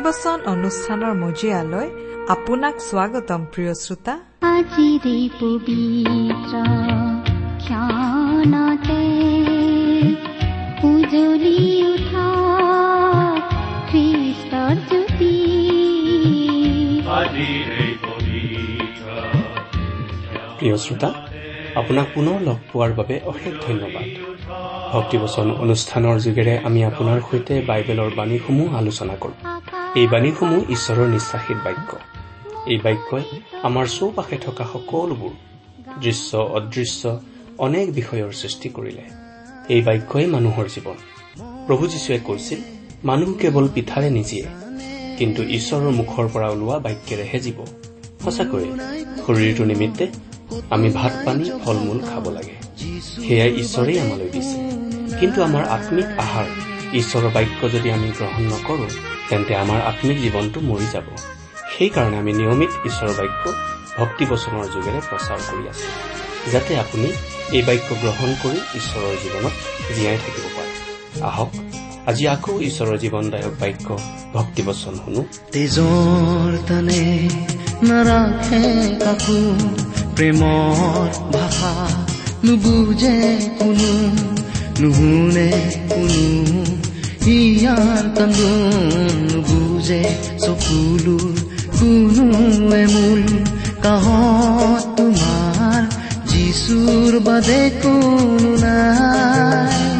ভক্তিবচন অনুষ্ঠানৰ মজিয়ালৈ আপোনাক স্বাগতম প্ৰিয় শ্ৰোতা। আজিৰে পবিত্ৰ ক্ষণতে উজলি উঠা খ্ৰীষ্টৰ জ্যোতি। প্ৰিয় শ্ৰোতা আপোনাক পুনৰ লগ পোৱাৰ বাবে অশেষ ধন্যবাদ। ভক্তিবচন অনুষ্ঠানৰ যোগেৰে আমি আপোনাৰ সৈতে বাইবেলৰ বাণীসমূহ আলোচনা কৰোঁ। এই বাণীসমূহ ঈশ্বৰৰ নিশ্বাসিত বাক্য। এই বাক্যই আমাৰ চৌপাশে থকা সকলোবোৰ দৃশ্য অদৃশ্য অনেক বিষয়ৰ সৃষ্টি কৰিলে। এই বাক্যই মানুহৰ জীৱন। প্ৰভু যীশুৱে কৈছিল মানুহ কেৱল পিঠাৰে নিজিয়ে কিন্তু ঈশ্বৰৰ মুখৰ পৰা ওলোৱা বাক্যেৰেহে জীৱ। সঁচাকৈয়ে শৰীৰটো নিমিত্তে আমি ভাত পানী ফল মূল খাব লাগে। সেয়াই ঈশ্বৰেই আমালৈ দিছে। কিন্তু আমাৰ আত্মিক আহাৰ ঈশ্বৰৰ বাক্য যদি আমি গ্ৰহণ নকৰো তেন্তে আমাৰ আত্মিক জীৱনটো মৰি যাব। সেইকাৰণে আমি নিয়মিত ঈশ্বৰৰ বাক্য ভক্তিবচনৰ যোগেৰে প্ৰচাৰ কৰি আছো যাতে আপুনি এই বাক্য গ্ৰহণ কৰি ঈশ্বৰৰ জীৱনত জীয়াই থাকিব পাৰে। আহক আজি আকৌ ঈশ্বৰৰ জীৱনদায়ক বাক্য ভক্তিবচন শুনো। তেজৰ তানে নাৰাখে কাকো প্ৰেমৰ ভাষা নুবুজে কোনো নুশুনে কোনো। ইয়াৰ কান্দোন নুবুজে চকুলো কোনোৱে মূল কাহত তোমাৰ যিচুৰ বাদে কোনো নাই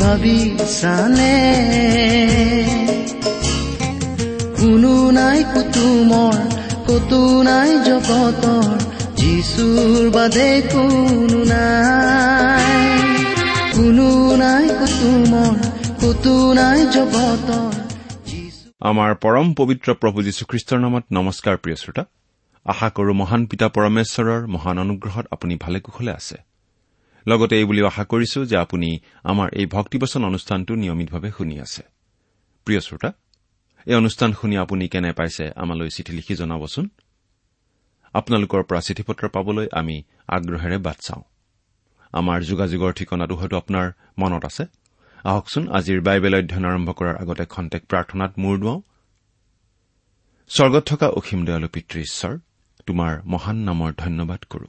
ভাবিছানে কোনো নাই কুতুমৰ কতো নাই জগতৰ যিচুৰ বাদে কোনো নাই। কোনো নাই কুতুমৰ কতো নাই জগতৰ আমাৰ পৰম পবিত্ৰ প্ৰভু যীশুখ্ৰীষ্টৰ নামত নমস্কাৰ প্ৰিয় শ্ৰোতা। আশা কৰো মহান পিতা পৰমেশ্বৰৰ মহান অনুগ্ৰহত আপুনি ভালে কুশলে আছে। লগতে এই বুলিও আশা কৰিছো যে আপুনি আমাৰ এই ভক্তিবচন অনুষ্ঠানটো নিয়মিতভাৱে শুনি আছে। প্ৰিয় শ্ৰোতা এই অনুষ্ঠান শুনি আপুনি কেনে পাইছে আমালৈ চিঠি লিখি জনাবচোন। আপোনালোকৰ পৰা চিঠি পত্ৰ পাবলৈ আমি আগ্ৰহেৰে বাট চাওঁ। আমাৰ যোগাযোগৰ ঠিকনাটো হয়তো আপোনাৰ মনত আছে। আহকচোন আজিৰ বাইবেল অধ্যয়ন আৰম্ভ কৰাৰ আগতে খন্তেক প্ৰাৰ্থনাত মূৰ দুৱাওঁ। স্বৰ্গত থকা অসীম দয়ালু পিতৃ ঈশ্বৰ তোমাৰ মহান নামৰ ধন্যবাদ কৰো।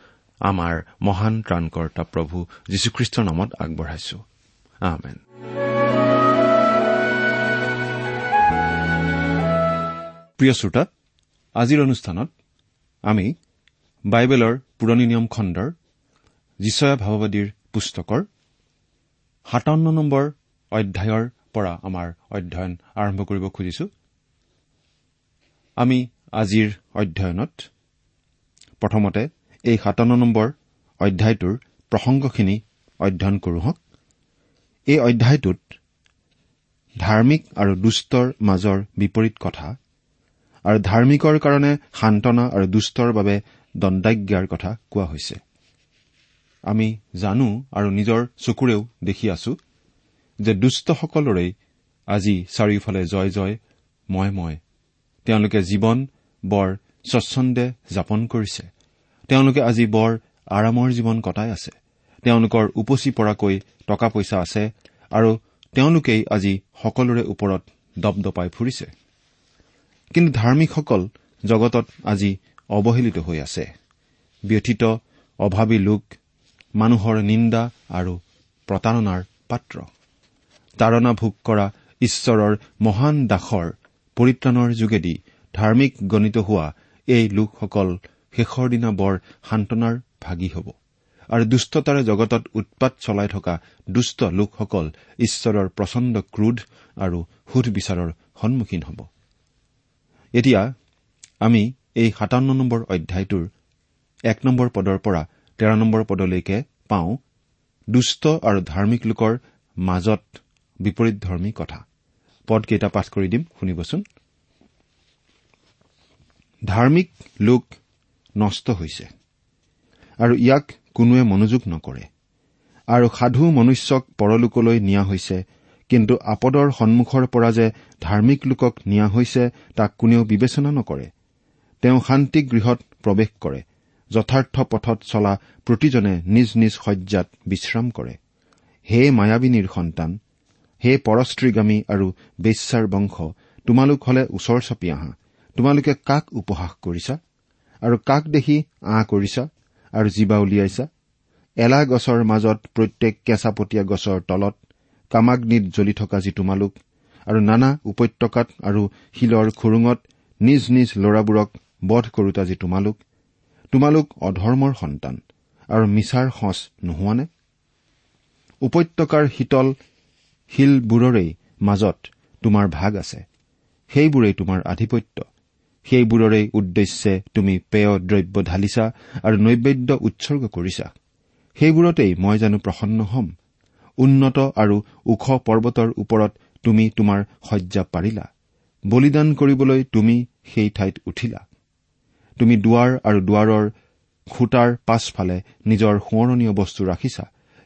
আমাৰ মহান ত্ৰাণকৰ্তা প্ৰভু যীশুখ্ৰীষ্টৰ নামত আগবঢ়াইছো। আমেন। প্ৰিয় শ্ৰোতা আজিৰ অনুষ্ঠানত আমি বাইবেলৰ পুৰণি নিয়ম খণ্ডৰ যিচয়া ভাৱবাদীৰ পুস্তকৰ সাতাৱন্ন নম্বৰ অধ্যায়ৰ পৰা আমাৰ অধ্যয়ন আৰম্ভ কৰিব খুজিছো। আমি আজিৰ অধ্যয়নত প্ৰথমতে এই সাতাৱন্ন নম্বৰ অধ্যায়টোৰ প্ৰসংগখিনি অধ্যয়ন কৰো হওক এই অধ্যায়টোত ধাৰ্মিক আৰু দুষ্টৰ মাজৰ বিপৰীত কথা আৰু ধাৰ্মিকৰ কাৰণে সান্তনা আৰু দুষ্টৰ বাবে দণ্ডাজ্ঞাৰ কথা কোৱা হৈছে। আমি জানো আৰু নিজৰ চকুৰেও দেখি আছো যে দুষ্টসকলৰেই আজি চাৰিওফালে জয় জয় মই মই তেওঁলোকে জীৱন বৰ স্বচ্ছন্দে যাপন কৰিছে। তেওঁলোকে আজি বৰ আৰামৰ জীৱন কটাই আছে। তেওঁলোকৰ উপচি পৰাকৈ টকা পইচা আছে আৰু তেওঁলোকেই আজি সকলোৰে ওপৰত দপদপাই ফুৰিছে। কিন্তু ধাৰ্মিকসকল জগতত আজি অৱহেলিত হৈ আছে। ব্যথিত অভাৱী লোক মানুহৰ নিন্দা আৰু প্ৰতাৰণাৰ পাত্ৰ। তাৰণা ভোগ কৰা ঈশ্বৰৰ মহান দাসৰ পৰিত্ৰাণৰ যোগেদি ধাৰ্মিক গণিত হোৱা এই লোকসকল শেষৰ দিনা বৰ সান্তনাৰ ভাগি হ'ব। আৰু দুষ্টতাৰে জগতত উৎপাত চলাই থকা দুষ্ট লোকসকল ঈশ্বৰৰ প্ৰচণ্ড ক্ৰোধ আৰু সুধবিচাৰৰ সন্মুখীন হ'ব। এতিয়া আমি এই সাতাৱন্ন নম্বৰ অধ্যায়টোৰ এক নম্বৰ পদৰ পৰা তেৰ নম্বৰ পদলৈকে পাওঁ দুষ্ট আৰু ধাৰ্মিক লোকৰ মাজত বিপৰীতধৰ্মী কথা। পদকেইটা পাঠ কৰি দিম শুনিবচোন। ধাৰ্মিক লোক নষ্ট হৈছে। আৰু ইয়াক কোনোৱে মনোযোগ নকৰে। আৰু সাধু মনুষ্যক পৰলোকলৈ নিয়া হৈছে কিন্তু আপদৰ সন্মুখৰ পৰা যে ধাৰ্মিক লোকক নিয়া হৈছে তাক কোনেও বিবেচনা নকৰে। তেওঁ শান্তি গৃহত প্ৰৱেশ কৰে যথাৰ্থ পথত চলা প্ৰতিজনে নিজ নিজ শয্যাত বিশ্ৰাম কৰে। হে মায়াবিনীৰ সন্তান হে পৰশ্ৰীগামী আৰু বেশ্যাৰ বংশ তোমালোক হলে ওচৰ চাপি আহা। তোমালোকে কাক উপহাস কৰিছা? আৰু কাক দেখি আঁ কৰিছা আৰু জীৱা উলিয়াইছা? এলা গছৰ মাজত প্ৰত্যেক কেঁচাপতীয়া গছৰ তলত কামাগ্নিত জ্বলি থকা যি তোমালোক আৰু নানা উপত্যকাত আৰু শিলৰ খুৰুঙত নিজ নিজ ল'ৰাবোৰক বধ কৰোতা যি তোমালোক তোমালোক অধৰ্মৰ সন্তান আৰু মিছাৰ সঁচ নোহোৱানে? উপত্যকাৰ শীতল শিলবোৰৰেই মাজত তোমাৰ ভাগ আছে সেইবোৰেই তোমাৰ আধিপত্য। সেইবোৰৰেই উদ্দেশ্যে তুমি পেয় দ্ৰব্য ঢালিছা আৰু নৈবেদ্য উৎসৰ্গ কৰিছা। সেইবোৰতেই মই জানো প্ৰসন্ন হ'ম। উন্নত আৰু ওখ পৰ্বতৰ ওপৰত তুমি তোমাৰ শয্যা পাৰিলা। বলিদান কৰিবলৈ তুমি সেই ঠাইত উঠিলা। তুমি দুৱাৰ আৰু দুৱাৰৰ খুটাৰ পাছফালে নিজৰ সোঁৱৰণীয় বস্তু ৰাখিছা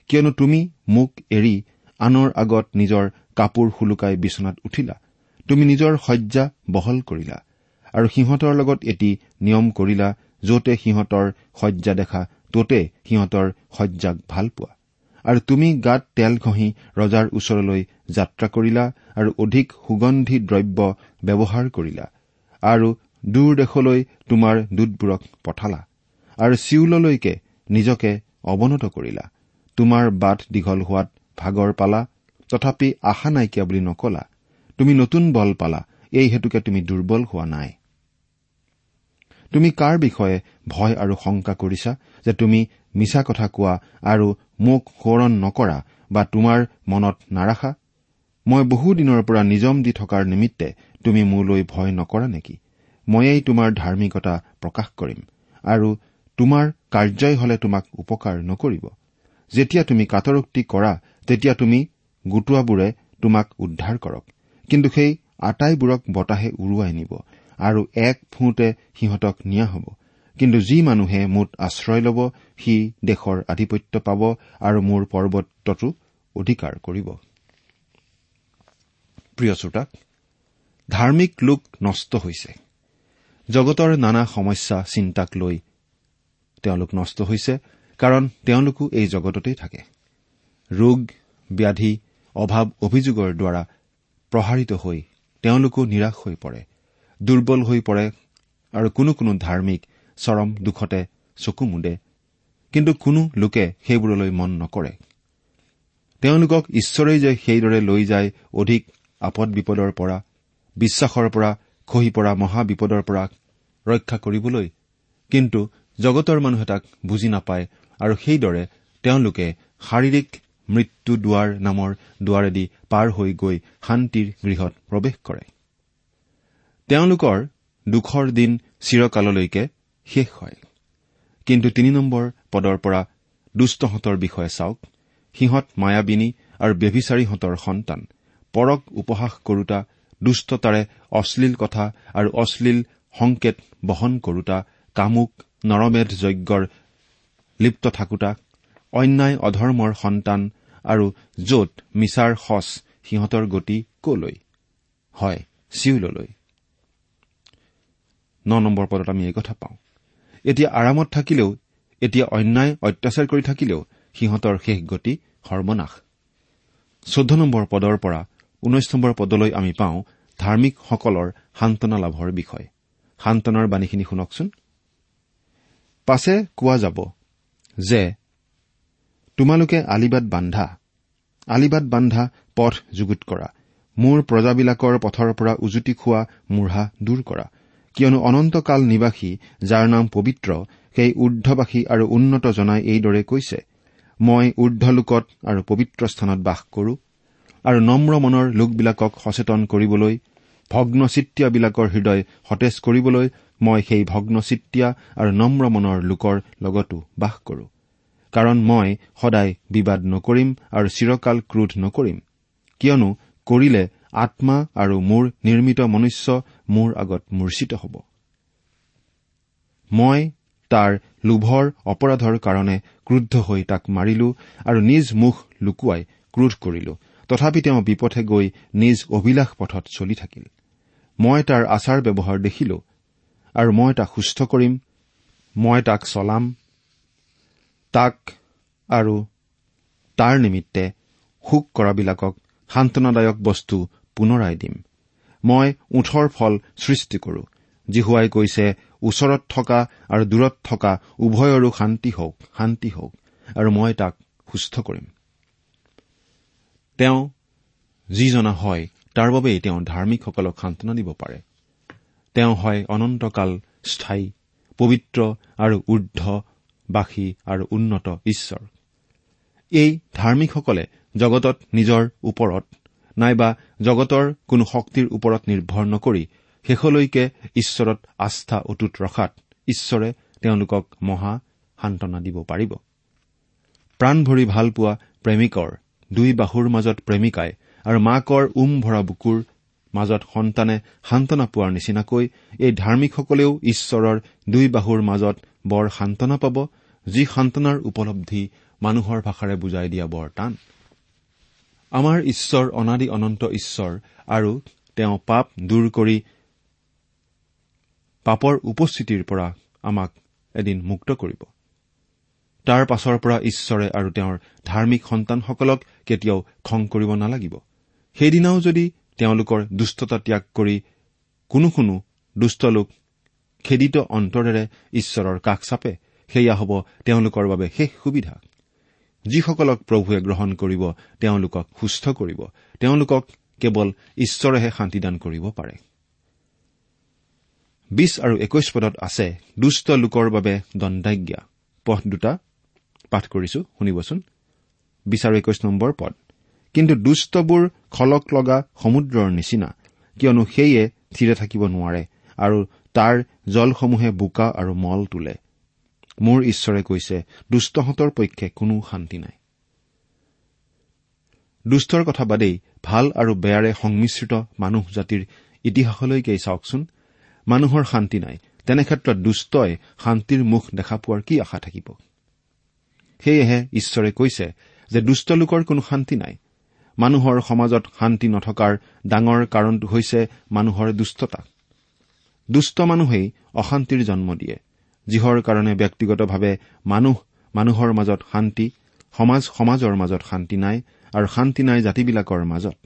কিয়নো তুমি মোক এৰি আনৰ আগত নিজৰ কাপোৰ শুলুকাই বিচনাত উঠিলা। তুমি নিজৰ শয্যা বহল কৰিলা। আৰু সিহঁতৰ লগত এটি নিয়ম কৰিলা য'তে সিহঁতৰ শয্যা দেখা ততে সিহঁতৰ শয্যাক ভাল পোৱা। আৰু তুমি গাত তেল ঘঁহি ৰজাৰ ওচৰলৈ যাত্ৰা কৰিলা আৰু অধিক সুগন্ধি দ্ৰব্য ব্যৱহাৰ কৰিলা আৰু দূৰ দেশলৈ তোমাৰ দূতবোৰক পঠালা আৰু চিউললৈকে নিজকে অৱনত কৰিলা। তোমাৰ বাট দীঘল হোৱাত ভাগৰ পালা তথাপি আশা নাইকিয়া বুলি নকলা। তুমি নতুন বল পালা এই হেতুকে তুমি দুৰ্বল হোৱা নাই। তুমি কাৰ বিষয়ে ভয় আৰু শংকা কৰিছা যে তুমি মিছা কথা কোৱা আৰু মোক সোঁৱৰণ নকৰা বা তোমাৰ মনত নাৰাখা? মই বহু দিনৰ পৰা নিজম দি থকাৰ নিমিত্তে তুমি মোলৈ ভয় নকৰা নেকি? ময়েই তোমাৰ ধাৰ্মিকতা প্ৰকাশ কৰিম আৰু তোমাৰ কাৰ্যই হলে তোমাক উপকাৰ নকৰিব। যেতিয়া তুমি কাটৰোক্তি কৰা তেতিয়া তুমি গোটোৱাবোৰে তোমাক উদ্ধাৰ কৰক। কিন্তু সেই আটাইবোৰক বতাহে উৰুৱাই নিব। আৰু এক ফুঁতে সিহঁতক নিয়া হ'ব। কিন্তু যি মানুহে মোত আশ্ৰয় ল'ব সি দেশৰ আধিপত্য পাব আৰু মোৰ পৰ্বতটো অধিকাৰ কৰিব। ধাৰ্মিক লোক নষ্ট হৈছে। জগতৰ নানা সমস্যা চিন্তাক লৈ তেওঁলোক নষ্ট হৈছে কাৰণ তেওঁলোকো এই জগততেই থাকে। ৰোগ ব্যাধি অভাৱ অভিযোগৰ দ্বাৰা প্ৰসাৰিত হৈ তেওঁলোকো নিৰাশ হৈ পৰে। দুৰ্বল হৈ পৰে আৰু কোনো কোনো ধাৰ্মিক চৰম দুখতে চকু মুদে কিন্তু কোনো লোকে সেইবোৰলৈ মন নকৰে। তেওঁলোকক ঈশ্বৰেই যে সেইদৰে লৈ যায় অধিক আপদ বিপদৰ পৰা বিশ্বাসৰ পৰা খহি পৰা মহা বিপদৰ পৰা ৰক্ষা কৰিবলৈ। কিন্তু জগতৰ মানুহে তাক বুজি নাপায় আৰু সেইদৰে তেওঁলোকে শাৰীৰিক মৃত্যু দুৱাৰ নামৰ দুৱাৰেদি পাৰ হৈ গৈ শান্তিৰ গৃহত প্ৰৱেশ কৰে। তেওঁলোকৰ দুখৰ দিন চিৰকাললৈকে শেষ হয়। কিন্তু তিনি নম্বৰ পদৰ পৰা দুষ্টহঁতৰ বিষয়ে চাওক। সিহঁত মায়াবিনী আৰু ব্যভিচাৰীহঁতৰ সন্তান। পৰক উপহাস কৰোতা দুষ্টতাৰে অশ্লীল কথা আৰু অশ্লীল সংকেত বহন কৰোতা কামুক নৰমেধ যজ্ঞৰ লিপ্ত থাকোতা অন্যায় অধৰ্মৰ সন্তান আৰু য'ত মিছাৰ সচ সিহঁতৰ গতি কলৈ? হয় চিউললৈ। ন নম্বৰ পদত আমি এই কথা পাওঁ। এতিয়া আৰামত থাকিলেও এতিয়া অন্যায় অত্যাচাৰ কৰি থাকিলেও সিহঁতৰ শেষ গতি সৰ্বনাশ। চৈধ্য নম্বৰ পদৰ পৰা ঊনৈশ নম্বৰ পদলৈ আমি পাওঁ ধাৰ্মিকসকলৰ সান্তনা লাভৰ বিষয়। সান্তনাৰ বাণীখিনি শুনকচোন। পাছে কোৱা যাব যে তোমালোকে আলিবাট বান্ধা আলিবাট বান্ধা পথ যুগুত কৰা মোৰ প্ৰজাবিলাকৰ পথৰ পৰা উজুতি খোৱা মূঢ়া দূৰ কৰা কিয়নো অনন্তকাল নিবাসী যাৰ নাম পবিত্ৰ সেই ঊৰ্ধবাসী আৰু উন্নত জনাই এইদৰে কৈছে মই ঊৰ্ধলোকত আৰু পবিত্ৰ স্থানত বাস কৰো আৰু নম্ৰ মনৰ লোকবিলাকক সচেতন কৰিবলৈ ভগ্নচিত্তীয়াবিলাকৰ হৃদয় সতেজ কৰিবলৈ মই সেই ভগ্নচিত্তীয়া আৰু নম্ৰ মনৰ লোকৰ লগতো বাস কৰো। কাৰণ মই সদায় বিবাদ নকৰিম আৰু চিৰকাল ক্ৰোধ নকৰিম। কিয়নো কৰিলে আত্মা আৰু মোৰ নিৰ্মিত মনুষ্য মোৰ আগত মূৰ্ছিত হ'ব। মই তাৰ লোভৰ অপৰাধৰ কাৰণে ক্ৰুদ্ধ হৈ তাক মাৰিলো আৰু নিজ মুখ লুকুৱাই ক্ৰোধ কৰিলো। তথাপি তেওঁ বিপথে গৈ নিজ অভিলাষ পথত চলি থাকিল। মই তাৰ আচাৰ ব্যৱহাৰ দেখিলো আৰু মই তাক সুস্থ কৰিম মই তাক চলাম তাক আৰু তাৰ নিমিত্তে শোক কৰাবিলাকক সান্তনাদায়ক বস্তু পুনৰাই দিম। মই ওঠৰ ফল সৃষ্টি কৰো। জিহুৱাই কৈছে ওচৰত থকা আৰু দূৰত থকা উভয়ৰো শান্তি হওক শান্তি হওক আৰু মই তাক সুস্থ কৰিম। তেওঁ যি জনা হয় তাৰ বাবেই তেওঁ ধাৰ্মিকসকলক সান্তনা দিব পাৰে। তেওঁ হয় অনন্তকাল স্থায়ী পবিত্ৰ আৰু ঊৰ্ধবাসী আৰু উন্নত ঈশ্বৰ। এই ধাৰ্মিকসকলে জগতত নিজৰ ওপৰত নাইবা জগতৰ কোনো শক্তিৰ ওপৰত নিৰ্ভৰ নকৰি শেষলৈকে ঈশ্বৰত আস্থা অটুট ৰখাত ঈশ্বৰে তেওঁলোকক মহা সান্তনা দিব পাৰিব। প্ৰাণ ভৰি ভাল পোৱা প্ৰেমিকৰ দুই বাহুৰ মাজত প্ৰেমিকাই আৰু মাকৰ উম ভৰা বুকুৰ মাজত সন্তানে সান্তনা পোৱাৰ নিচিনাকৈ এই ধাৰ্মিকসকলেও ঈশ্বৰৰ দুই বাহুৰ মাজত বৰ সান্তনা পাব যি সান্তনাৰ উপলব্ধি মানুহৰ ভাষাৰে বুজাই দিয়া বৰ টান। আমাৰ ঈশ্বৰ অনাদি অনন্ত ঈশ্বৰ আৰু তেওঁ পাপ দূৰ কৰি পাপৰ উপস্থিতিৰ পৰা আমাক এদিন মুক্ত কৰিব। তাৰ পাছৰ পৰা ঈশ্বৰে আৰু তেওঁৰ ধাৰ্মিক সন্তানসকলক কেতিয়াও খং কৰিব নালাগিব। সেইদিনাও যদি তেওঁলোকৰ দুষ্টতা ত্যাগ কৰি কোনো কোনো দুষ্ট লোক খেদিত অন্তৰেৰে ঈশ্বৰৰ কাষ চাপে সেয়া হ'ব তেওঁলোকৰ বাবে শেষ সুবিধা। যিসকলক প্ৰভুৱে গ্ৰহণ কৰিব তেওঁলোকক সুস্থ কৰিব। তেওঁলোকক কেৱল ঈশ্বৰেহে শান্তিদান কৰিব পাৰে। বিশ আৰু একৈশ পদত আছে দুষ্ট লোকৰ বাবে দণ্ডাজ্ঞা। পথ দুটা পাঠ কৰিছো শুনিবচোন। বিশ আৰু একৈশ নম্বৰ পদ। কিন্তু দুষ্টবোৰ খলক লগা সমুদ্ৰৰ নিচিনা কিয়নো সেয়ে থিৰে থাকিব নোৱাৰে আৰু তাৰ জলসমূহে বোকা আৰু মল তোলে। মোৰ ঈশ্বৰে কৈছে দুষ্টহঁতৰ পক্ষে কোনো শান্তি নাই। দুষ্টৰ কথা বাদেই ভাল আৰু বেয়াৰে সংমিশ্ৰিত মানুহ জাতিৰ ইতিহাসলৈকে চাওকচোন মানুহৰ শান্তি নাই। তেনেক্ষেত্ৰত দুষ্টই শান্তিৰ মুখ দেখা পোৱাৰ কি আশা থাকিব? সেয়েহে ঈশ্বৰে কৈছে যে দুষ্ট লোকৰ কোনো শান্তি নাই। মানুহৰ সমাজত শান্তি নথকাৰ ডাঙৰ কাৰণটো হৈছে মানুহৰ দুষ্টতা। দুষ্ট মানুহেই অশান্তিৰ জন্ম দিয়ে। যিহৰ কাৰণে ব্যক্তিগতভাৱে মানুহ মানুহৰ মাজত শান্তি সমাজ সমাজৰ মাজত শান্তি নাই আৰু শান্তি নাই জাতিবিলাকৰ মাজত।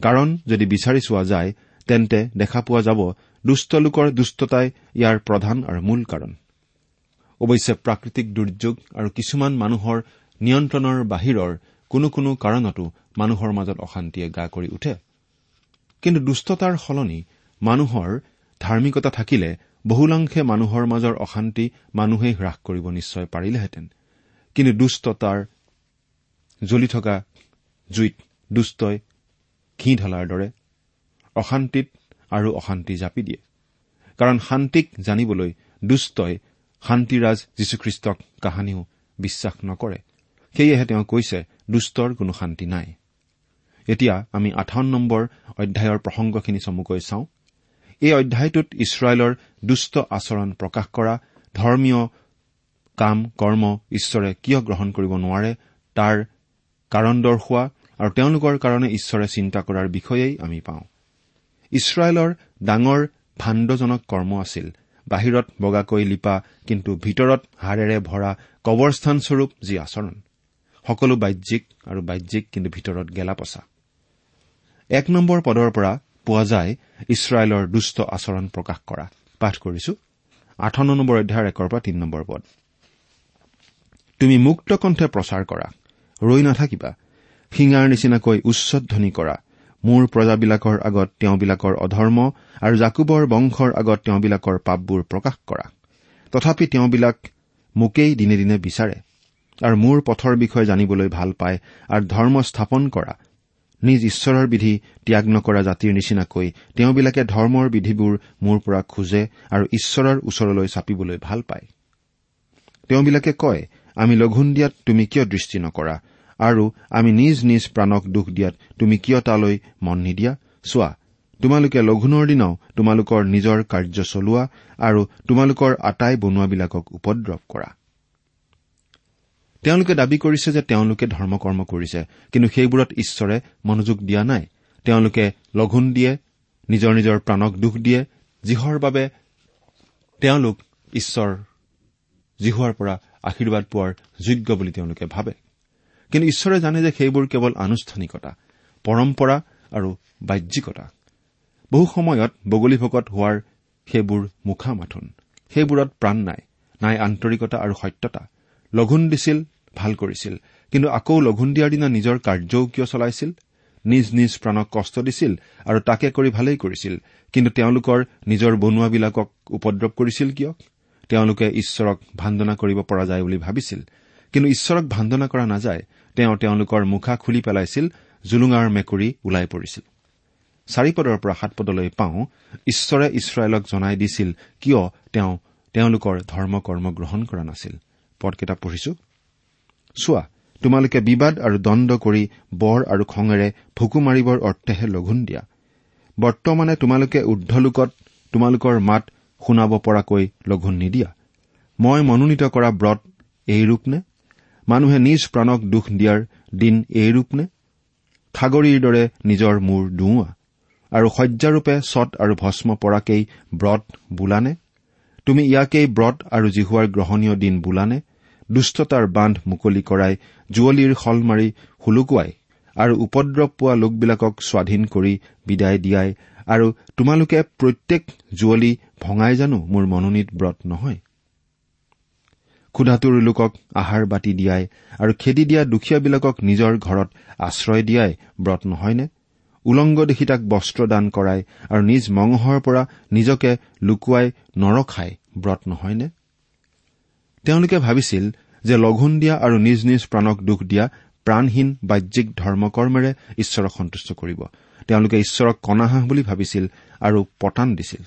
কাৰণ যদি বিচাৰি চোৱা যায় তেন্তে দেখা পোৱা যাব দুষ্ট লোকৰ দুষ্টতাই ইয়াৰ প্ৰধান আৰু মূল কাৰণ। অৱশ্যে প্ৰাকৃতিক দুৰ্যোগ আৰু কিছুমান মানুহৰ নিয়ন্ত্ৰণৰ বাহিৰৰ কোনো কোনো কাৰণতো মানুহৰ মাজত অশান্তিয়ে গা কৰি উঠে। কিন্তু দুষ্টতাৰ সলনি মানুহৰ ধাৰ্মিকতা থাকিলে বহুলাংশে মানুহৰ মাজৰ অশান্তি মানুহেই হ্ৰাস কৰিব নিশ্চয় পাৰিলেহেঁতেন। কিন্তু দুষ্টতাৰ জ্বলি থকা জুইত দুষ্টই ঘি ঢলাৰ দৰে অশান্তিত আৰু অশান্তি জাপি দিয়ে। কাৰণ শান্তিক জানিবলৈ দুষ্টই শান্তিৰাজ যীশুখ্ৰীষ্টক কাহানিও বিশ্বাস নকৰে। সেয়েহে তেওঁ কৈছে দুষ্টৰ কোনো শান্তি নাই। এতিয়া আমি আঠাৱন্ন নম্বৰ অধ্যায়ৰ প্ৰসংগখিনি চমুকৈ চাওঁ। এই অধ্যায়টোত ইছৰাইলৰ দুষ্ট আচৰণ প্ৰকাশ কৰা ধৰ্মীয় কাম কৰ্ম ঈশ্বৰে কিয় গ্ৰহণ কৰিব নোৱাৰে তাৰ কাৰণ দৰ্শোৱা আৰু তেওঁলোকৰ কাৰণে ঈশ্বৰে চিন্তা কৰাৰ বিষয়েই আমি পাওঁ। ইছৰাইলৰ ডাঙৰ ভাণ্ডজনক কৰ্ম আছিল। বাহিৰত বগাকৈ লিপা কিন্তু ভিতৰত হাড়েৰে ভৰা কবৰস্থানস্বৰূপ যি আচৰণ। সকলো বাহ্যিক আৰু বাহ্যিক কিন্তু ভিতৰত গেলা পচা এক নম্বৰ পদৰ পৰা পোৱা যায় ইছৰাইলৰ দুষ্ট আচৰণ প্ৰকাশ কৰা। পাঠ কৰিছো। আঠাৱন্ন নম্বৰ অধ্যায়ৰ একৰ পৰা তিনি নম্বৰ পদ। তুমি মুক্ত কণ্ঠে প্ৰচাৰ কৰা ৰৈ নাথাকিবা শিঙাৰ নিচিনাকৈ উচ্চধ্বনি কৰা। মোৰ প্ৰজাবিলাকৰ আগত তেওঁবিলাকৰ অধৰ্ম আৰু জাকুবৰ বংশৰ আগত তেওঁবিলাকৰ পাপবোৰ প্ৰকাশ কৰা। তথাপি তেওঁবিলাক মোকেই দিনে দিনে বিচাৰে আৰু মোৰ পথৰ বিষয়ে জানিবলৈ ভাল পায় আৰু ধৰ্ম স্থাপন কৰা। নিজ ঈশ্বৰৰ বিধি ত্যাগ নকৰা জাতিৰ নিচিনাকৈ তেওঁবিলাকে ধৰ্মৰ বিধিবোৰ মোৰ পৰা খোজে আৰু ঈশ্বৰৰ ওচৰলৈ চাপিবলৈ ভাল পায়। তেওঁবিলাকে কয় আমি লঘোণ দিয়াত তুমি কিয় দৃষ্টি নকৰা? আৰু আমি নিজ নিজ প্ৰাণক দুখ দিয়াত তুমি কিয় তালৈ মন নিদিয়া? চোৱা তোমালোকে লঘোণৰ দিনাও তোমালোকৰ নিজৰ কাৰ্য চলোৱা আৰু তোমালোকৰ আটাই বনোৱাবিলাকক উপদ্ৰৱ কৰা। তেওঁলোকে দাবী কৰিছে যে তেওঁলোকে ধৰ্মকৰ্ম কৰিছে কিন্তু সেইবোৰত ঈশ্বৰে মনোযোগ দিয়া নাই। তেওঁলোকে লঘোণ দিয়ে নিজৰ নিজৰ প্ৰাণক দুখ দিয়ে যিহৰ বাবে তেওঁলোক ঈশ্বৰ জিহুৱাৰ পৰা আশীৰ্বাদ পোৱাৰ যোগ্য বুলি তেওঁলোকে ভাবে। কিন্তু ঈশ্বৰে জানে যে সেইবোৰ কেৱল আনুষ্ঠানিকতা পৰম্পৰা আৰু বাহ্যিকতা। বহু সময়ত বগলী ভকত হোৱাৰ সেইবোৰ মুখা মাথোন সেইবোৰত প্ৰাণ নাই নাই আন্তৰিকতা আৰু সত্যতা। লঘোণ দিছিল ভাল কৰিছিল। কিন্তু আকৌ লঘোণ দিয়াৰ দিনা নিজৰ কাৰ্যও কিয় চলাইছিল? নিজ নিজ প্ৰাণক কষ্ট দিছিল আৰু তাকে কৰি ভালেই কৰিছিল। কিন্তু তেওঁলোকৰ নিজৰ বনোৱাবিলাকক উপদ্ৰৱ কৰিছিল কিয়? তেওঁলোকে ঈশ্বৰক ভান্দনা কৰিব পৰা যায় বুলি ভাবিছিল। কিন্তু ঈশ্বৰক ভান্দনা কৰা নাযায়। তেওঁ তেওঁলোকৰ মুখা খুলি পেলাইছিল জুলুঙাৰ মেকুৰী ওলাই পৰিছিল। চাৰিপদৰ পৰা সাত পদলৈ পাওঁ ঈশ্বৰে ইছৰাইলক জনাই দিছিল কিয় তেওঁ তেওঁলোকৰ ধৰ্ম কৰ্ম গ্ৰহণ কৰা নাছিল। পদকেইটা পঢ়িছো? চোৱা তোমালোকে বিবাদ আৰু দণ্ড কৰি বৰ আৰু খঙেৰে ভুকু মাৰিবৰ অৰ্থেহে লঘোণ দিয়া। বৰ্তমানে তোমালোকে ঊৰ্ধলোকত তোমালোকৰ মাত শুনাব পৰাকৈ লঘোণ নিদিয়া। মই মনোনীত কৰা ব্ৰত এইৰূপ নে মানুহে নিজ প্ৰাণক দুখ দিয়াৰ দিন এইৰূপ নে খাগৰিৰ দৰে নিজৰ মূৰ দুওৱা। আৰু শয্যাৰূপে ছট আৰু ভস্ম পৰাকেই ব্ৰত বোলানে? তুমি ইয়াকেই ব্ৰত আৰু জিহুৱাৰ গ্ৰহণীয় দিন বোলানে? দুষ্টতাৰ বান্ধ মুকলি কৰাই জুৱলীৰ শল মাৰি হুলুকুৱাই আৰু উপদ্ৰৱ পোৱা লোকবিলাকক স্বাধীন কৰি বিদায় দিয়াই আৰু তোমালোকে প্ৰত্যেক জুৱলী ভঙাই জানো মোৰ মনোনীত ব্ৰত নহয়? ক্ষুধাতুৰ লোকক আহাৰ বাটি দিয়াই আৰু খেদি দিয়া দুখীয়াবিলাকক নিজৰ ঘৰত আশ্ৰয় দিয়াই ব্ৰত নহয়নে? উলংগ দেখি তাক বস্ত্ৰ দান কৰাই আৰু নিজ মঙহৰ পৰা নিজকে লুকুৱাই নৰখাই ব্ৰত নহয়নে? তেওঁলোকে ভাবিছিল যে লঘোণ দিয়া আৰু নিজ নিজ প্ৰাণক দুখ দিয়া প্ৰাণহীন বাহ্যিক ধৰ্মকৰ্মেৰে ঈশ্বৰক সন্তুষ্ট কৰিব। তেওঁলোকে ঈশ্বৰক কণাহাঁহ বুলি ভাবিছিল আৰু পতান দিছিল।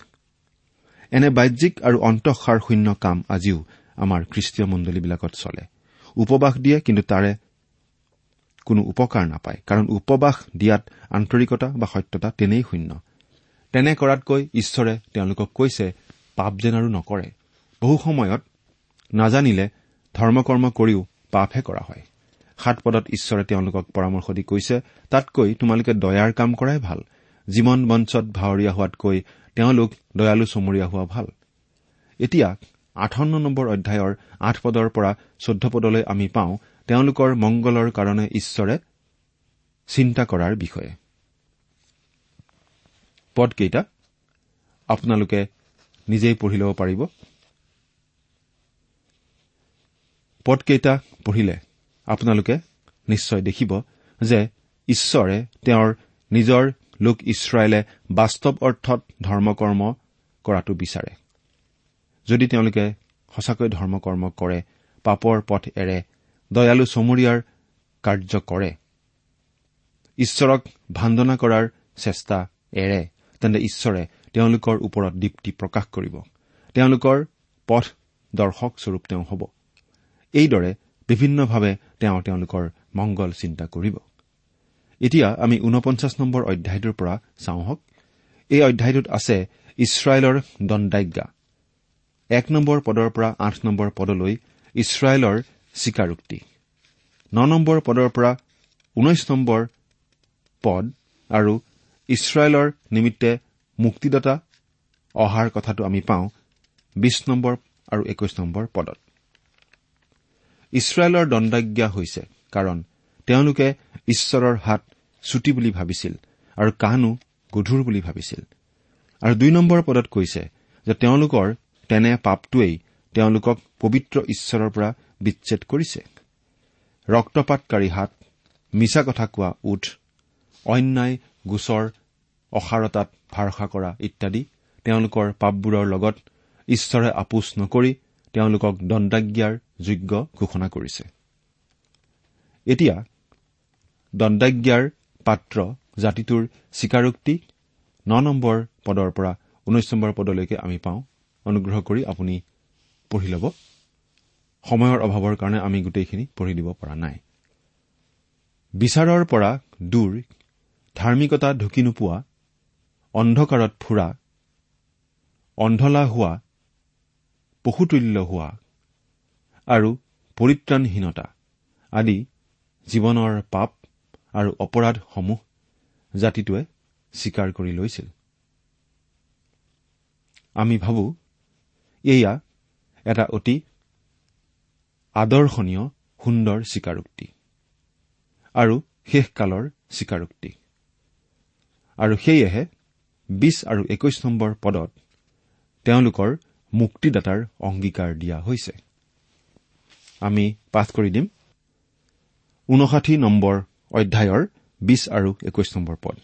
এনে বাহ্যিক আৰু অন্তঃসাৰ শূন্য কাম আজিও আমাৰ খ্ৰীষ্টীয় মণ্ডলীবিলাকত চলে। উপবাস দিয়ে কিন্তু তাৰে কোনো উপকাৰ নাপায় কাৰণ উপবাস দিয়াত আন্তৰিকতা বা সত্যতা তেনেই শূন্য। তেনে কৰাতকৈ ঈশ্বৰে তেওঁলোকক কৈছে পাপ যেন আৰু নকৰে। বহু সময়ত নাজানিলে ধৰ্মকৰ্ম কৰিও পাপহে কৰা হয়। সাত পদত ঈশ্বৰে তেওঁলোকক পৰামৰ্শ দি কৈছে তাতকৈ তোমালোকে দয়াৰ কাম কৰাই ভাল। জীৱন বঞ্চত ভাৱৰীয়া হোৱাতকৈ তেওঁলোক দয়ালু চমৰীয়া হোৱা ভাল। এতিয়া আঠাৱন্ন নম্বৰ অধ্যায়ৰ আঠ পদৰ পৰা চৈধ্য পদলৈ আমি পাওঁ তেওঁলোকৰ মংগলৰ কাৰণে ঈশ্বৰে চিন্তা কৰাৰ বিষয়ে। পদকেইটা আপোনালোকে নিজেই পঢ়ি ল'ব পাৰিব। পদকেইটা পঢ়িলে। আপোনালোকে নিশ্চয় দেখিব যে ঈশ্বৰে তেওঁৰ নিজৰ লোক ইছৰাইলে বাস্তৱ অৰ্থত ধৰ্মকৰ্ম কৰাটো বিচাৰে। যদি তেওঁলোকে সঁচাকৈ ধৰ্মকৰ্ম কৰে পাপৰ পথ এৰে দয়ালু চমৰীয়াৰ কাৰ্য কৰে ঈশ্বৰক ভান্দনা কৰাৰ চেষ্টা এৰে তেন্তে ঈশ্বৰে তেওঁলোকৰ ওপৰত দীপ্তি প্ৰকাশ কৰিব। তেওঁলোকৰ পথ দৰ্শকস্বৰূপ তেওঁ হ'ব। এইদৰে বিভিন্নভাৱে তেওঁ তেওঁলোকৰ মংগল চিন্তা কৰিব। এতিয়া আমি ঊনপঞ্চাছ নম্বৰ অধ্যায়টোৰ পৰা চাওঁ হওক। এই অধ্যায়টোত আছে ইছৰাইলৰ দণ্ডাজ্ঞা। এক নম্বৰ পদৰ পৰা আঠ নম্বৰ পদলৈ ইছৰাইলৰ স্বীকাৰোক্তি। ন নম্বৰ পদৰ পৰা ঊনৈশ নম্বৰ পদ আৰু ইছৰাইলৰ নিমিত্তে মুক্তিদাতা অহাৰ কথাটো আমি পাওঁ বিশ নম্বৰ আৰু একৈশ নম্বৰ পদত। ইছৰাইলৰ দণ্ডাজ্ঞা হৈছে কাৰণ তেওঁলোকে ঈশ্বৰৰ হাত চুটি বুলি ভাবিছিল আৰু কাণো গধুৰ বুলি ভাবিছিল। আৰু দুই নম্বৰ পদত কৈছে যে তেওঁলোকৰ তেনে পাপটোৱেই তেওঁলোকক পবিত্ৰ ঈশ্বৰৰ পৰা বিচ্ছেদ কৰিছে। ৰক্তপাতকাৰী হাত মিছা কথা কোৱা উঠ অন্যায় গোচৰ অসাৰতাত ভাৰসা কৰা ইত্যাদি তেওঁলোকৰ পাপবোৰৰ লগত ঈশ্বৰে আপোচ নকৰি তেওঁলোকক দণ্ডাজ্ঞাৰ যোগ্য ঘোষণা কৰিছে। এতিয়া দণ্ডাজ্ঞাৰ পাত্ৰ জাতিটোৰ স্বীকাৰোক্তি ন নম্বৰ পদৰ পৰা ঊনৈশ নম্বৰ পদলৈকে আমি পাওঁ। অনুগ্ৰহ কৰি আপুনি পঢ়ি ল'ব। সময়ৰ অভাৱৰ কাৰণে আমি গোটেইখিনি পঢ়ি দিব পৰা নাই। বিচাৰৰ পৰা দূৰ ধাৰ্মিকতা ঢুকি নোপোৱা অন্ধকাৰত ফুৰা অন্ধলা হোৱা পশুতুল্য হোৱা আৰু পৰিত্ৰাণহীনতা আদি জীৱনৰ পাপ আৰু অপৰাধসমূহ জাতিটোৱে স্বীকাৰ কৰি লৈছিল। আমি ভাবো এয়া এটা অতি আদৰ্শনীয় সুন্দৰ স্বীকাৰোক্তি আৰু শেষকালৰ স্বীকাৰোক্তি। আৰু সেয়েহে বিশ আৰু একৈশ নম্বৰ পদত তেওঁলোকৰ মুক্তিদাতাৰ অংগীকাৰ দিয়া হৈছে। আমি পাঠ কৰি দিম। ঊনষাঠি নম্বৰ অধ্যায়ৰ বিশ আৰু একৈশ নম্বৰ পদ।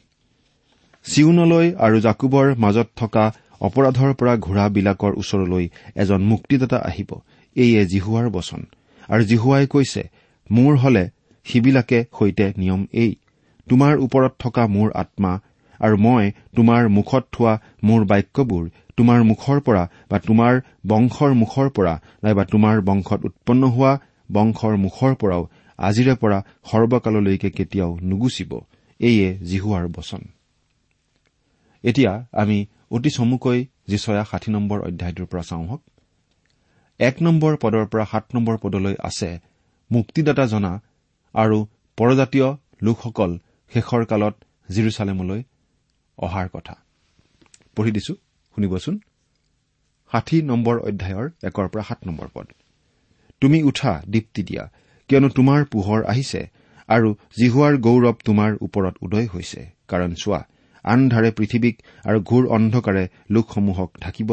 চিউনলৈ আৰু জাকুবৰ মাজত থকা অপৰাধৰ পৰা ঘোঁৰাবিলাকৰ ওচৰলৈ এজন মুক্তিদাতা আহিব। এইয়ে জিহুৱাৰ বচন। আৰু জিহুৱাই কৈছে মোৰ হলে সিবিলাকে সৈতে নিয়ম এই তোমাৰ ওপৰত থকা মোৰ আত্মা আৰু মই তোমাৰ মুখত থোৱা মোৰ বাক্যবোৰ তোমাৰ মুখৰ পৰা বা তোমাৰ বংশৰ মুখৰ পৰা নাইবা তোমাৰ বংশত উৎপন্ন হোৱা বংশৰ মুখৰ পৰাও আজিৰে পৰা সৰ্বকাললৈকে কেতিয়াও নুগুচিব। এইয়ে জিহুৱাৰ বচন। এতিয়া আমি অতি চমুকৈ যিচয়া ষাঠি নম্বৰ অধ্যায়টোৰ পৰা চাওঁ হওক। এক নম্বৰ পদৰ পৰা সাত নম্বৰ পদলৈ আছে মুক্তিদাতা জনা আৰু পৰজাতীয় লোকসকল শেষৰ কালত জিৰচালেমলৈ অহাৰ কথা। পঢ়ি দিছো। শুনিবচোন ষাঠি নম্বৰ অধ্যায়ৰ একৰ পৰা সাত নম্বৰ পদ। তুমি উঠা দীপ্তি দিয়া কিয়নো তোমাৰ পোহৰ আহিছে আৰু জিহুৱাৰ গৌৰৱ তোমাৰ ওপৰত উদয় হৈছে। কাৰণ চোৱা আন্ধাৰে পৃথিৱীক আৰু ঘূৰ অন্ধকাৰে লোকসমূহক ঢাকিব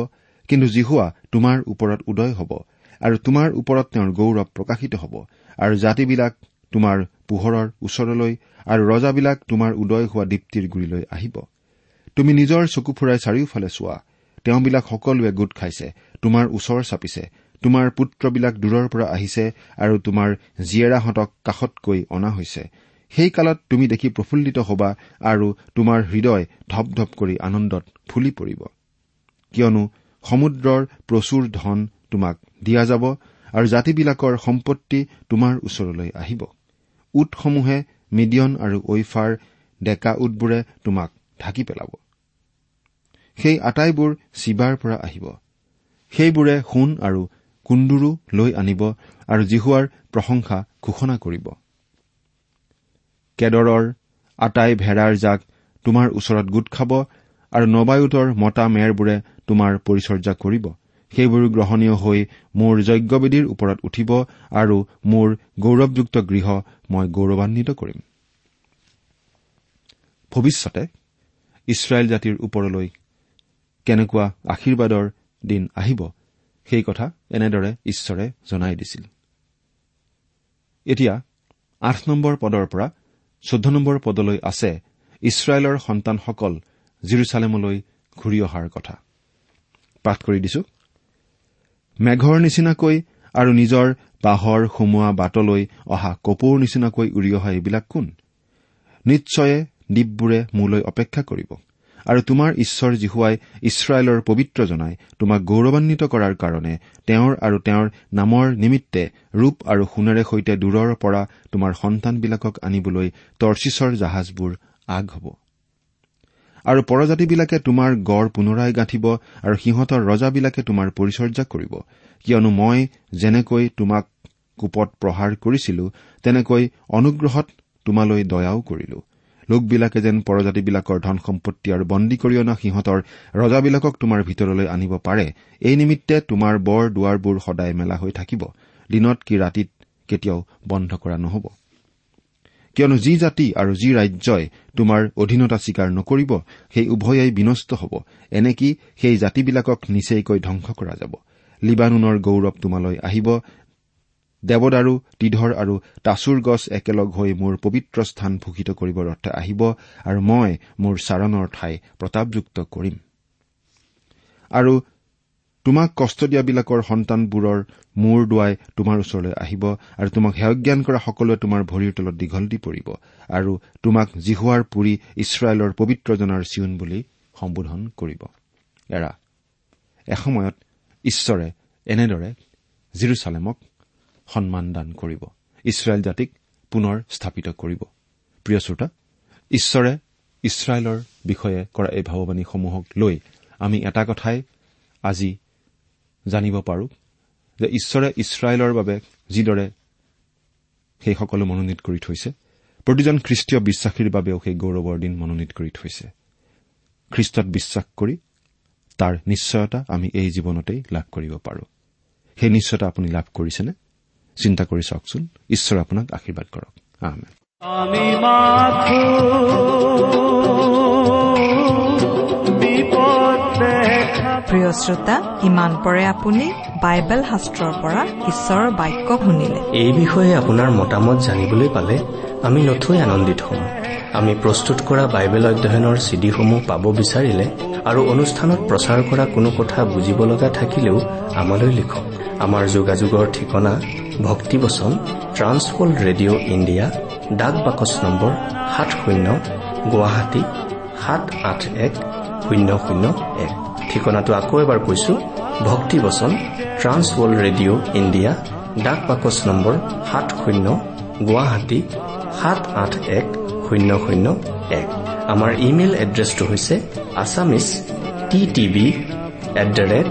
কিন্তু জিহুৱা তোমাৰ ওপৰত উদয় হ'ব আৰু তোমাৰ ওপৰত তেওঁৰ গৌৰৱ প্ৰকাশিত হ'ব আৰু জাতিবিলাক তোমাৰ পোহৰৰ ওচৰলৈ আৰু ৰজাবিলাক তোমাৰ উদয় হোৱা দীপ্তিৰ গুৰিলৈ আহিব। তুমি নিজৰ চকু ফুৰাই চাৰিওফালে চোৱা তেওঁবিলাক সকলোৱে গোট খাইছে তোমাৰ ওচৰ চাপিছে তোমাৰ পুত্ৰবিলাক দূৰৰ পৰা আহিছে আৰু তোমাৰ জীয়েৰাহঁতক কাষতকৈ অনা হৈছে। সেই কালত তুমি দেখি প্ৰফুল্লিত হবা আৰু তোমাৰ হৃদয় ধপ ধপ কৰি আনন্দত ফুলি পৰিব। কিয়নো সমুদ্ৰৰ প্ৰচুৰ ধন তোমাক দিয়া যাব আৰু জাতিবিলাকৰ সম্পত্তি তোমাৰ ওচৰলৈ আহিব। উটসমূহে মিডিয়ন আৰু ঐফাৰ ডেকা উটবোৰে তোমাক ঢাকি পেলাব। সেই আটাইবোৰ চিবাৰ পৰা আহিব। সেইবোৰে সোণ আৰু কুন্দুৰো লৈ আনিব আৰু জিহুৱাৰ প্ৰশংসা ঘোষণা কৰিব। কেদৰৰ আটাই ভেড়াৰ জাক তোমাৰ ওচৰত গোট খাব আৰু নবায়ুতৰ মতা মেৰবোৰে তোমাৰ পৰিচৰ্যা কৰিব। সেইবোৰ গ্ৰহণীয় হৈ মোৰ যজ্ঞবেদীৰ ওপৰত উঠিব আৰু মোৰ গৌৰৱযুক্ত গৃহ মই গৌৰৱান্বিত কৰিম। ভৱিষ্যতে ইছৰাইল জাতিৰ ওপৰলৈ কেনেকুৱা আশীৰ্বাদৰ দিন আহিব সেই কথা এনেদৰে ঈশ্বৰে জনাই দিছিল। এতিয়া আঠ নম্বৰ পদৰ পৰা চৈধ্য নম্বৰ পদলৈ আছে ইছৰাইলৰ সন্তানসকল জিৰচালেমলৈ ঘূৰি অহাৰ কথা। পাঠ কৰি দিছো। মেঘৰ নিচিনাকৈ আৰু নিজৰ বাঁহৰ সুমোৱা বাটলৈ অহা কপৌৰ নিচিনাকৈ উৰি অহা এইবিলাক কোন? নিশ্চয়ে দ্বীপবোৰে মোলৈ অপেক্ষা কৰিব। আৰু তোমাৰ ঈশ্বৰ জীহুৱাই ইছৰাইলৰ পবিত্ৰ জনাই তোমাক গৌৰৱান্বিত কৰাৰ কাৰণে তেওঁৰ আৰু তেওঁৰ নামৰ নিমিত্তে ৰূপ আৰু সোণেৰে সৈতে দূৰৰ পৰা তোমাৰ সন্তানবিলাকক আনিবলৈ টৰ্চিছৰ জাহাজবোৰ আগ হ'ব। আৰু পৰজাতিবিলাকে তোমাৰ গড় পুনৰাই গাঁঠিব আৰু সিহঁতৰ ৰজাবিলাকে তোমাৰ পৰিচৰ্যা কৰিব। কিয়নো মই যেনেকৈ তোমাক কোপত প্ৰহাৰ কৰিছিলো তেনেকৈ অনুগ্ৰহত তোমালৈ দয়াও কৰিলো। লোকবিলাকে যেন পৰজাতিবিলাকৰ ধন সম্পত্তি আৰু বন্দী কৰি অনা সিহঁতৰ ৰজাবিলাকক তোমাৰ ভিতৰলৈ আনিব পাৰে এই নিমিত্তে তোমাৰ বৰ দুৱাৰবোৰ সদায় মেলা হৈ থাকিব। দিনত কি ৰাতিত কেতিয়াও বন্ধ কৰা নহ'ব। কিয়নো যি জাতি আৰু যি ৰাজ্যই তোমাৰ অধীনতা স্বীকাৰ নকৰিব সেই উভয়েই বিনষ্ট হ'ব। এনেকি সেই জাতিবিলাকক নিচেইকৈ ধ্বংস কৰা যাব। লিবানুনৰ গৌৰৱ তোমালৈ আহিব দেৱদাৰু তীধৰ আৰু তাচুৰ গছ একেলগ হৈ মোৰ পবিত্ৰ স্থান ভূষিত কৰিবৰ অৰ্থে আহিব আৰু মই মোৰ চাৰণৰ ঠাই প্ৰতাপযুক্ত কৰিম। আৰু তোমাক কষ্ট দিয়াবিলাকৰ সন্তানবোৰৰ মূৰ দুৱাই তোমাৰ ওচৰলৈ আহিব আৰু তোমাক সেয়জ্ঞান কৰা সকলোৱে তোমাৰ ভৰিৰ তলত দীঘল দি পৰিব আৰু তোমাক জিহুৱাৰ পুৰি ইছৰাইলৰ পবিত্ৰজনাৰ চিউন বুলি সম্বোধন কৰিব। এৰা এসময়ত ঈশ্বৰে এনেদৰে জিৰচালেমক সন্মান দান কৰিব। ইছৰাইল জাতিক পুনৰ স্থাপিত কৰিব। প্ৰিয় শ্ৰোতা ঈশ্বৰে ইছৰাইলৰ বিষয়ে কৰা এই ভাৱবাণীসমূহক লৈ আমি এটা কথাই আজি জানিব পাৰো যে ঈশ্বৰে ইছৰাইলৰ বাবে যিদৰে সেই সকলো মনোনীত কৰি থৈছে প্ৰতিজন খ্ৰীষ্টীয় বিশ্বাসীৰ বাবেও সেই গৌৰৱৰ দিন মনোনীত কৰি থৈছে। খ্ৰীষ্টত বিশ্বাস কৰি তাৰ নিশ্চয়তা আমি এই জীৱনতেই লাভ কৰিব পাৰো। সেই নিশ্চয়তা আপুনি লাভ কৰিছেনে? চিন্তা কৰি চাওকচোন ঈশ্বৰে আপোনাক আশীৰ্বাদ কৰক আমি মাথো বিপদ দেখা প্ৰিয় শ্ৰোতা ইমান পৰে আপুনি বাইবেল শাস্ত্ৰৰ পৰা ঈশ্বৰৰ বাক্য শুনিলে। এই বিষয়ে আপোনাৰ মতামত জানিবলৈ পালে আমি নথৈ আনন্দিত হ'ম। আমি প্ৰস্তুত কৰা বাইবেল অধ্যয়নৰ চিডিসমূহ পাব বিচাৰিলে আৰু অনুষ্ঠানত প্ৰচাৰ কৰা কোনো কথা বুজিব লগা থাকিলেও আমালৈ লিখক। আমাৰ যোগাযোগৰ ঠিকনা ভক্তিবচন ট্ৰান্সৱৰ্ল্ড ৰেডিঅ' ইণ্ডিয়া ডাক বাকচ নম্বৰ সাত শূন্য গুৱাহাটী সাত আঠ এক শূন্য শূন্য এক। ঠিকনাটো আকৌ এবাৰ কৈছো ভক্তিবচন ট্ৰান্সৱৰ্ল্ড ৰেডিঅ' ইণ্ডিয়া ডাক বাকচ নম্বৰ সাত শূন্য গুৱাহাটী সাত আঠ এক শূন্য শূন্য এক। আমাৰ ইমেইল এড্ৰেছটো হৈছে Assamese T TV at the rate